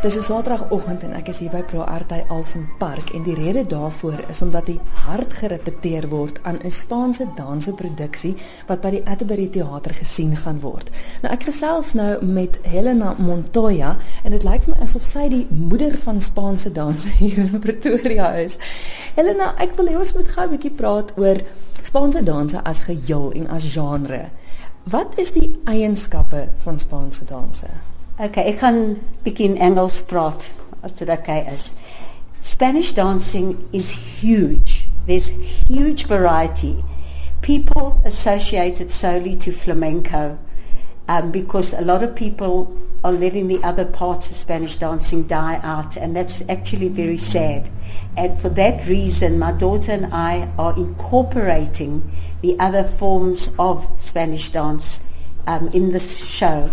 Dis 'n Saterdagoggend en ek is hier by Pro Arte Alphen Park en die rede daarvoor is omdat die hard gerepeteer word aan 'n Spaanse danseproduksie wat by die Atterbury Theater gesien gaan word. Nou ek gesels nou met Helena Montoya en dit lyk vir my asof sy die moeder van Spaanse dans hier in Pretoria is. Helena, ek wil hê ons moet gou 'n bietjie praat oor Spaanse danse as geheel en as genre. Wat is die eienskappe van Spaanse danse? Okay, ek gaan begin in Engels praat as dit okay is. Spanish dancing is huge. There's huge variety. People associate it solely to flamenco um, because a lot of people are letting the other parts of Spanish dancing die out, and that's actually very sad. And for that reason, my daughter and I are incorporating the other forms of Spanish dance um, in this show.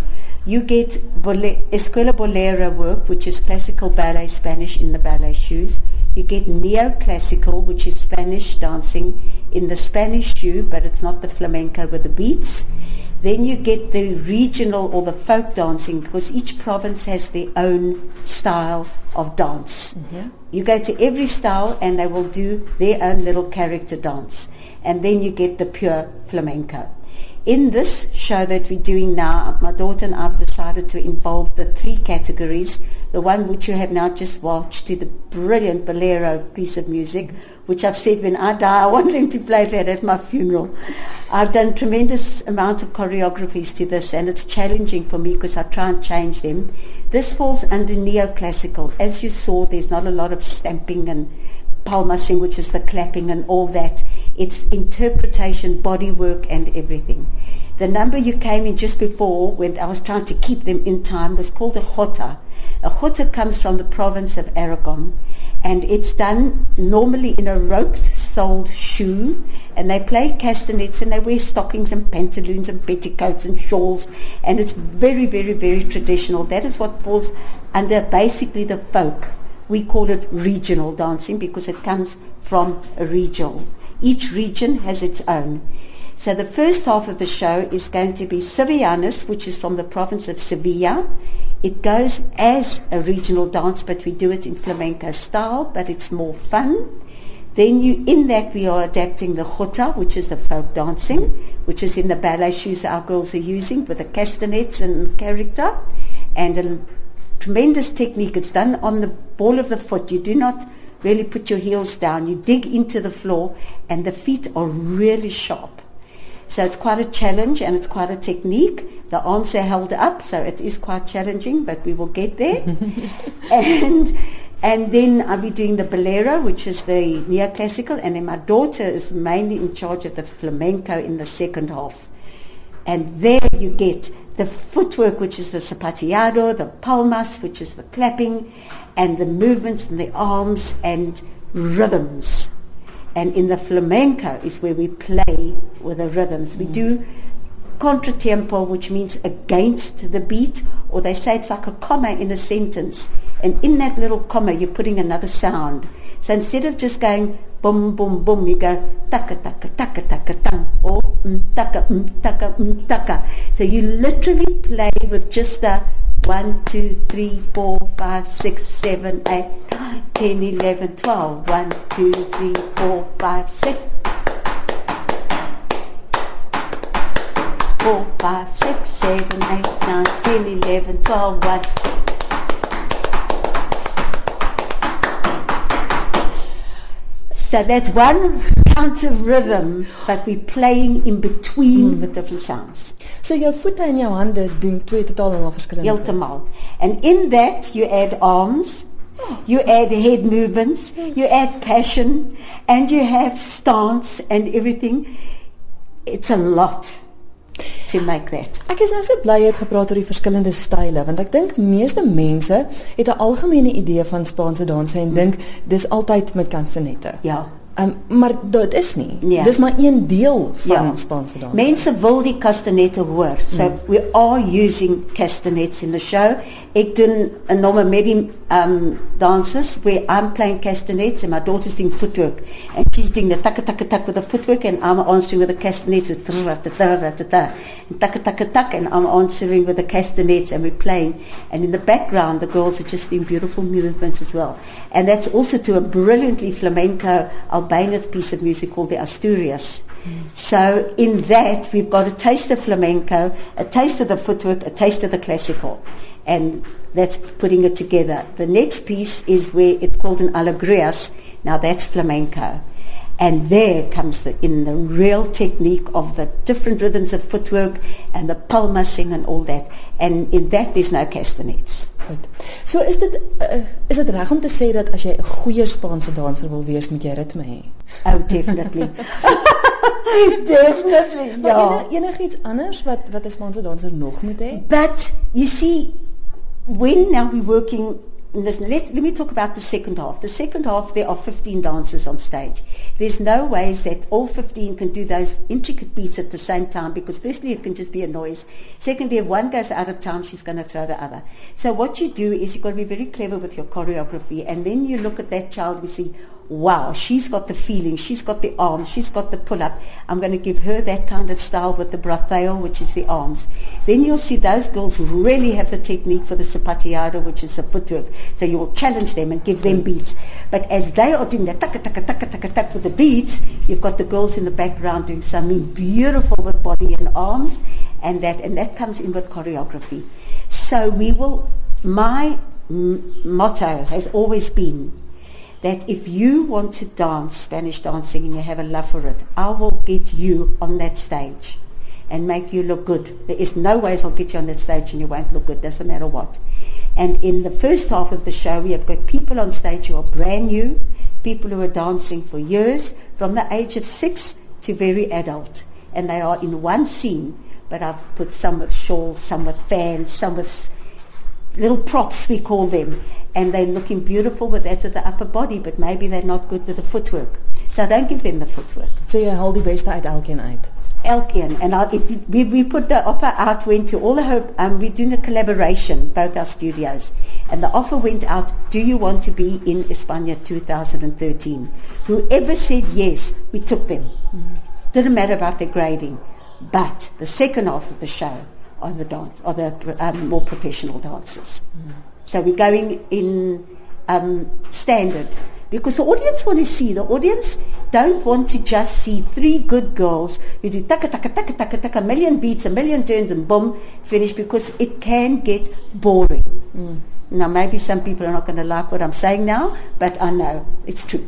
You get bole- Escuela Bolera work, which is classical ballet Spanish in the ballet shoes. You get neoclassical, which is Spanish dancing in the Spanish shoe, but it's not the flamenco with the beats. Then you get the regional or the folk dancing because each province has their own style of dance. Mm-hmm. You go to every style and they will do their own little character dance. And then you get the pure flamenco. In this show that we're doing now, my daughter and I have decided to involve the three categories. The one which you have now just watched to the brilliant Bolero piece of music, which I've said when I die, I want them to play that at my funeral. I've done tremendous amount of choreographies to this and it's challenging for me because I try and change them. This falls under neoclassical. As you saw, there's not a lot of stamping and palmasing, which is the clapping and all that. It's interpretation, body work, and everything. The number you came in just before, when I was trying to keep them in time, was called a jota. A jota comes from the province of Aragon, and it's done normally in a rope-soled shoe, and they play castanets and they wear stockings and pantaloons and petticoats and shawls, and it's very, very, very traditional. That is what falls under basically the folk. We call it regional dancing because it comes from a regional. Each region has its own. So the first half of the show is going to be Sevillanas, which is from the province of Sevilla. It goes as a regional dance, but we do it in flamenco style, but it's more fun. Then you, in that, we are adapting the jota, which is the folk dancing, which is in the ballet shoes our girls are using with the castanets and character, and a tremendous technique. It's done on the ball of the foot. You do not really put your heels down. You dig into the floor, and the feet are really sharp. So it's quite a challenge and it's quite a technique. The arms are held up, so it is quite challenging, but we will get there. and and then I'll be doing the bolero, which is the neoclassical, and then my daughter is mainly in charge of the flamenco in the second half. And there you get the footwork, which is the zapateado, the palmas, which is the clapping, and the movements and the arms and rhythms. And in the flamenco is where we play with the rhythms. We do contratempo, which means against the beat, or they say it's like a comma in a sentence. And in that little comma, you're putting another sound. So instead of just going boom, boom, boom. You go taka, taka, taka, taka, tang, or taka, taka, taka. So you literally play with just a one, two, three, four, five, six, seven, eight, nine, ten, eleven, twelve. One, two, three, four, five, six. Four, five, six, seven, eight, nine, ten, eleven, twelve, one. So that's one counter rhythm, but we're playing in between with different sounds. So jou voete en jou hande doen twee totaal en al verskillende. goed. Heeltemal. And in that you add arms, you add head movements, you add passion, and you have stance and everything. It's a lot to make that. Ek is nou so bly jy het gepraat oor die verskillende style want ek dink meeste mense het 'n algemene idee van Spaanse danse en dink dis altyd met castanette. Ja. Um, maar dit is nie. Ja. Dis maar een deel van Ja. Spaanse dans. Mense wil die castanette hoor. So we are using castanets in the show. Ek doen 'n nommer met die um dancers where I'm playing castanets and my daughter's doing footwork and she's doing the taka taka tak with the footwork and I'm answering with the castanets with tra ta ta ta ta and taka taka tak and I'm answering with the castanets and we're playing and in the background the girls are just doing beautiful movements as well. And that's also to a brilliantly flamenco Albéniz piece of music called the Asturias. So in that we've got a taste of flamenco, a taste of the footwork, a taste of the classical, and that's putting it together. The next piece is where it's called an alegrias. Now that's flamenco. And there comes the, in the real technique of the different rhythms of footwork and the palmasing and all that. And in that there's no castanets. Goed. So is dit uh, is dit reg om te sê dat as jy 'n goeie Spaanse danser wil wees, moet jy ritme hê? Oh, definitely. definitely, Maar yeah. enig, enigiets anders wat wat 'n Spaanse danser nog moet hê? But you see, when now we're working, listen, let, let me talk about the second half. The second half, there are 15 dancers on stage. There's no ways that all 15 can do those intricate beats at the same time because, firstly, it can just be a noise. Secondly, if one goes out of time, she's going to throw the other. So, what you do is you've got to be very clever with your choreography, and then you look at that child, you see, wow, she's got the feeling, she's got the arms, she's got the pull up. I'm going to give her that kind of style with the braceo, which is the arms. Then you'll see those girls really have the technique for the zapateado, which is the footwork. So you will challenge them and give them beats. But as they are doing that taka taka taka taka taka with the beats, you've got the girls in the background doing something beautiful with body and arms, and that and that comes in with choreography. So we will. My motto has always been that if you want to dance Spanish dancing and you have a love for it, I will get you on that stage and make you look good. There is no ways I'll get you on that stage and you won't look good, doesn't matter what. And in the first half of the show, we have got people on stage who are brand new, people who are dancing for years, from the age of six to very adult. And they are in one scene, but I've put some with shawls, some with fans, some with little props we call them and they're looking beautiful with that of the upper body but maybe they're not good with the footwork. So don't give them the footwork. So you hold the beste uit elkeen uit. Elkeen and I, if we, we put the offer out went to all the hope um, we're doing a collaboration both our studios and the offer went out do you want to be in España 2013 whoever said yes we took them. Didn't matter about their grading but the second half of the show are the dance are the um, more professional dancers so we're going in um, standard because the audience want to see. The audience don't want to just see three good girls who do taka taka taka taka taka, a million beats, a million turns, and boom, finish because it can get boring. Now, maybe some people are not going to like what I'm saying now, but I know it's true.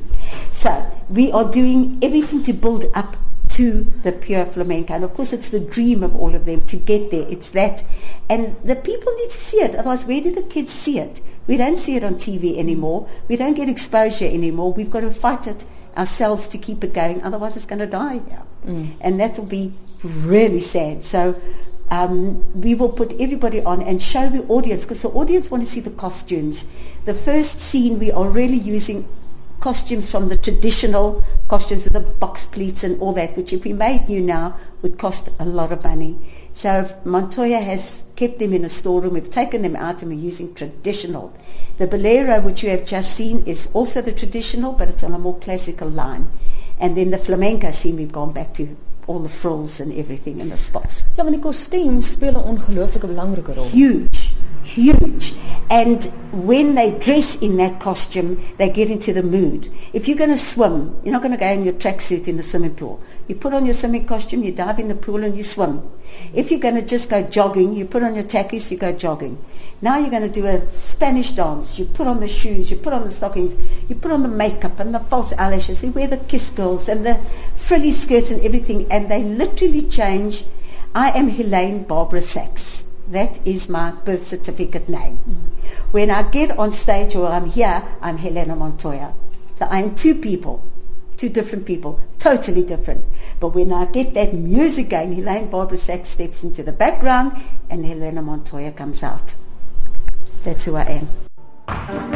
So, we are doing everything to build up to the pure flamenco. And of course, it's the dream of all of them to get there. It's that. And the people need to see it. Otherwise, where do the kids see it? We don't see it on TV anymore. We don't get exposure anymore. We've got to fight it ourselves to keep it going. Otherwise, it's going to die here. And that will be really sad. So, um, we will put everybody on and show the audience because the audience want to see the costumes. The first scene we are really using costumes from the traditional costumes with the box pleats and all that, which if we made new now would cost a lot of money. So Montoya has kept them in a storeroom. We've taken them out and we're using traditional. The bolero, which you have just seen, is also the traditional, but it's on a more classical line. And then the flamenco scene, we've gone back to all the frills and everything and the spots. Ja, want die kostuum speel 'n ongelooflike belangrike rol. Huge, huge. And when they dress in that costume, they get into the mood. If you're going to swim, you're not going to go in your tracksuit in the swimming pool. You put on your swimming costume, you dive in the pool and you swim. If you're going to just go jogging, you put on your tackies, you go jogging. Now you're going to do a Spanish dance. You put on the shoes, you put on the stockings, you put on the makeup and the false eyelashes. You wear the kiss girls and the frilly skirts and everything, and they literally change. I am Helene Barbara Sachs. That is my birth certificate name. When I get on stage or I'm here, I'm Helena Montoya. So I am two people, two different people, totally different. But when I get that music going, Helene Barbara Sachs steps into the background and Helena Montoya comes out. That's who I am.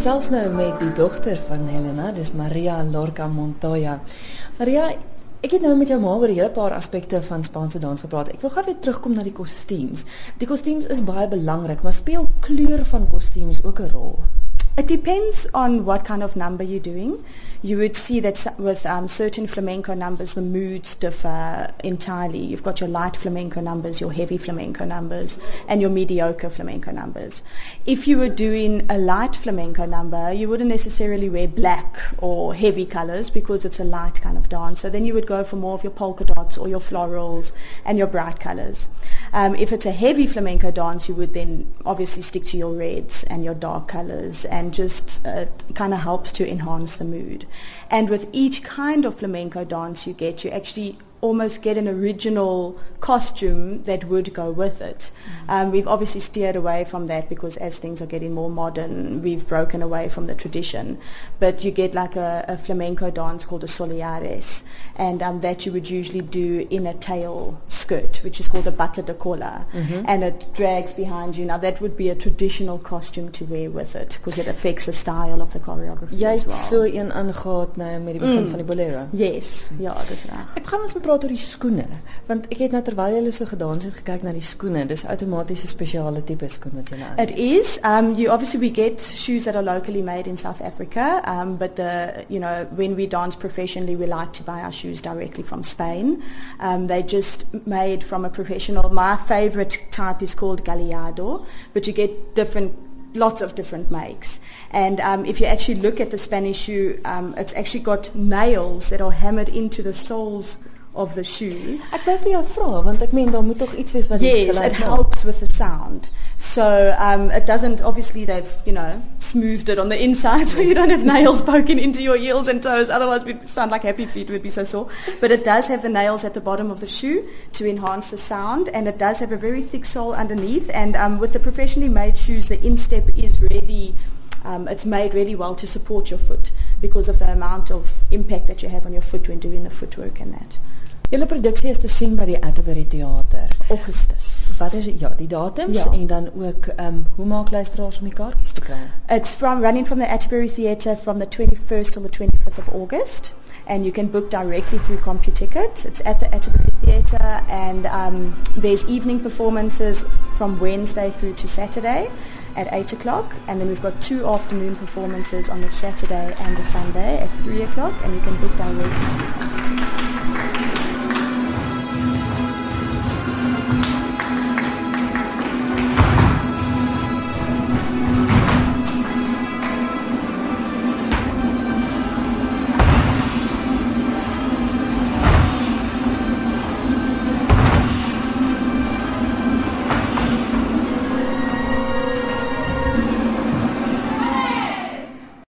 Gesels nou met die dogter van Helena, dis Maria Lorca Montoya. Maria, ek het nou met jou ma oor 'n hele paar aspekte van Spaanse dans gepraat. Ek wil gou weer terugkom na die kostuums. Die kostuums is baie belangrik, maar speel kleur van kostuums ook 'n rol? It depends on what kind of number you're doing. You would see that with um, certain flamenco numbers, the moods differ entirely. You've got your light flamenco numbers, your heavy flamenco numbers, and your mediocre flamenco numbers. If you were doing a light flamenco number, you wouldn't necessarily wear black or heavy colors because it's a light kind of dance. So then you would go for more of your polka dots or your florals and your bright colors. Um, if it's a heavy flamenco dance, you would then obviously stick to your reds and your dark colors and just uh, kind of helps to enhance the mood. And with each kind of flamenco dance you get, you actually almost get an original costume that would go with it. Um, we've obviously steered away from that because as things are getting more modern, we've broken away from the tradition. But you get like a, a flamenco dance called a soleares, and um, that you would usually do in a tail skirt, which is called a bata de cola, and it drags behind you. Now that would be a traditional costume to wear with it because it affects the style of the choreography Jy as het well. so een aangegaat nou met die begin van die bolero. Yes, ja, dis reg. Ek gaan ons praat oor die skoene, want ek het nou terwyl jy so gedans het gekyk na die skoene. Dis outomaties 'n spesiale tipe skoen wat jy nou aan. It is. Um, you obviously we get shoes that are locally made in South Africa, um, but the you know when we dance professionally, we like to buy our shoes directly from Spain. Um, they just made from a professional. My favorite type is called Galliardo, but you get different. Lots of different makes, and um, if you actually look at the Spanish shoe, um, it's actually got nails that are hammered into the soles of the shoe. Ek wou vir jou vra want ek meen daar moet tog iets wees wat Yes, it helps with the sound. So um, it doesn't. Obviously, they've you know smoothed it on the inside, so you don't have nails poking into your heels and toes. Otherwise, we'd sound like happy feet. We'd be so sore. But it does have the nails at the bottom of the shoe to enhance the sound, and it does have a very thick sole underneath. And um, with the professionally made shoes, the instep is really. Um, it's made really well to support your foot. because of the amount of impact that you have on your foot when doing the footwork and that. Julle produksie is te sien by die Atterbury Theater. Augustus. Wat is ja, die datums Ja. en dan ook ehm um, hoe maak luisteraars om die kaartjies te kry? It's from running from the Atterbury Theatre from the 21st till the 25th of August, and you can book directly through CompuTicket. It's at the Atterbury Theatre, and um, there's evening performances from Wednesday through to Saturday at 8 o'clock, and then we've got two afternoon performances on the Saturday and the Sunday at 3 o'clock, and you can book directly.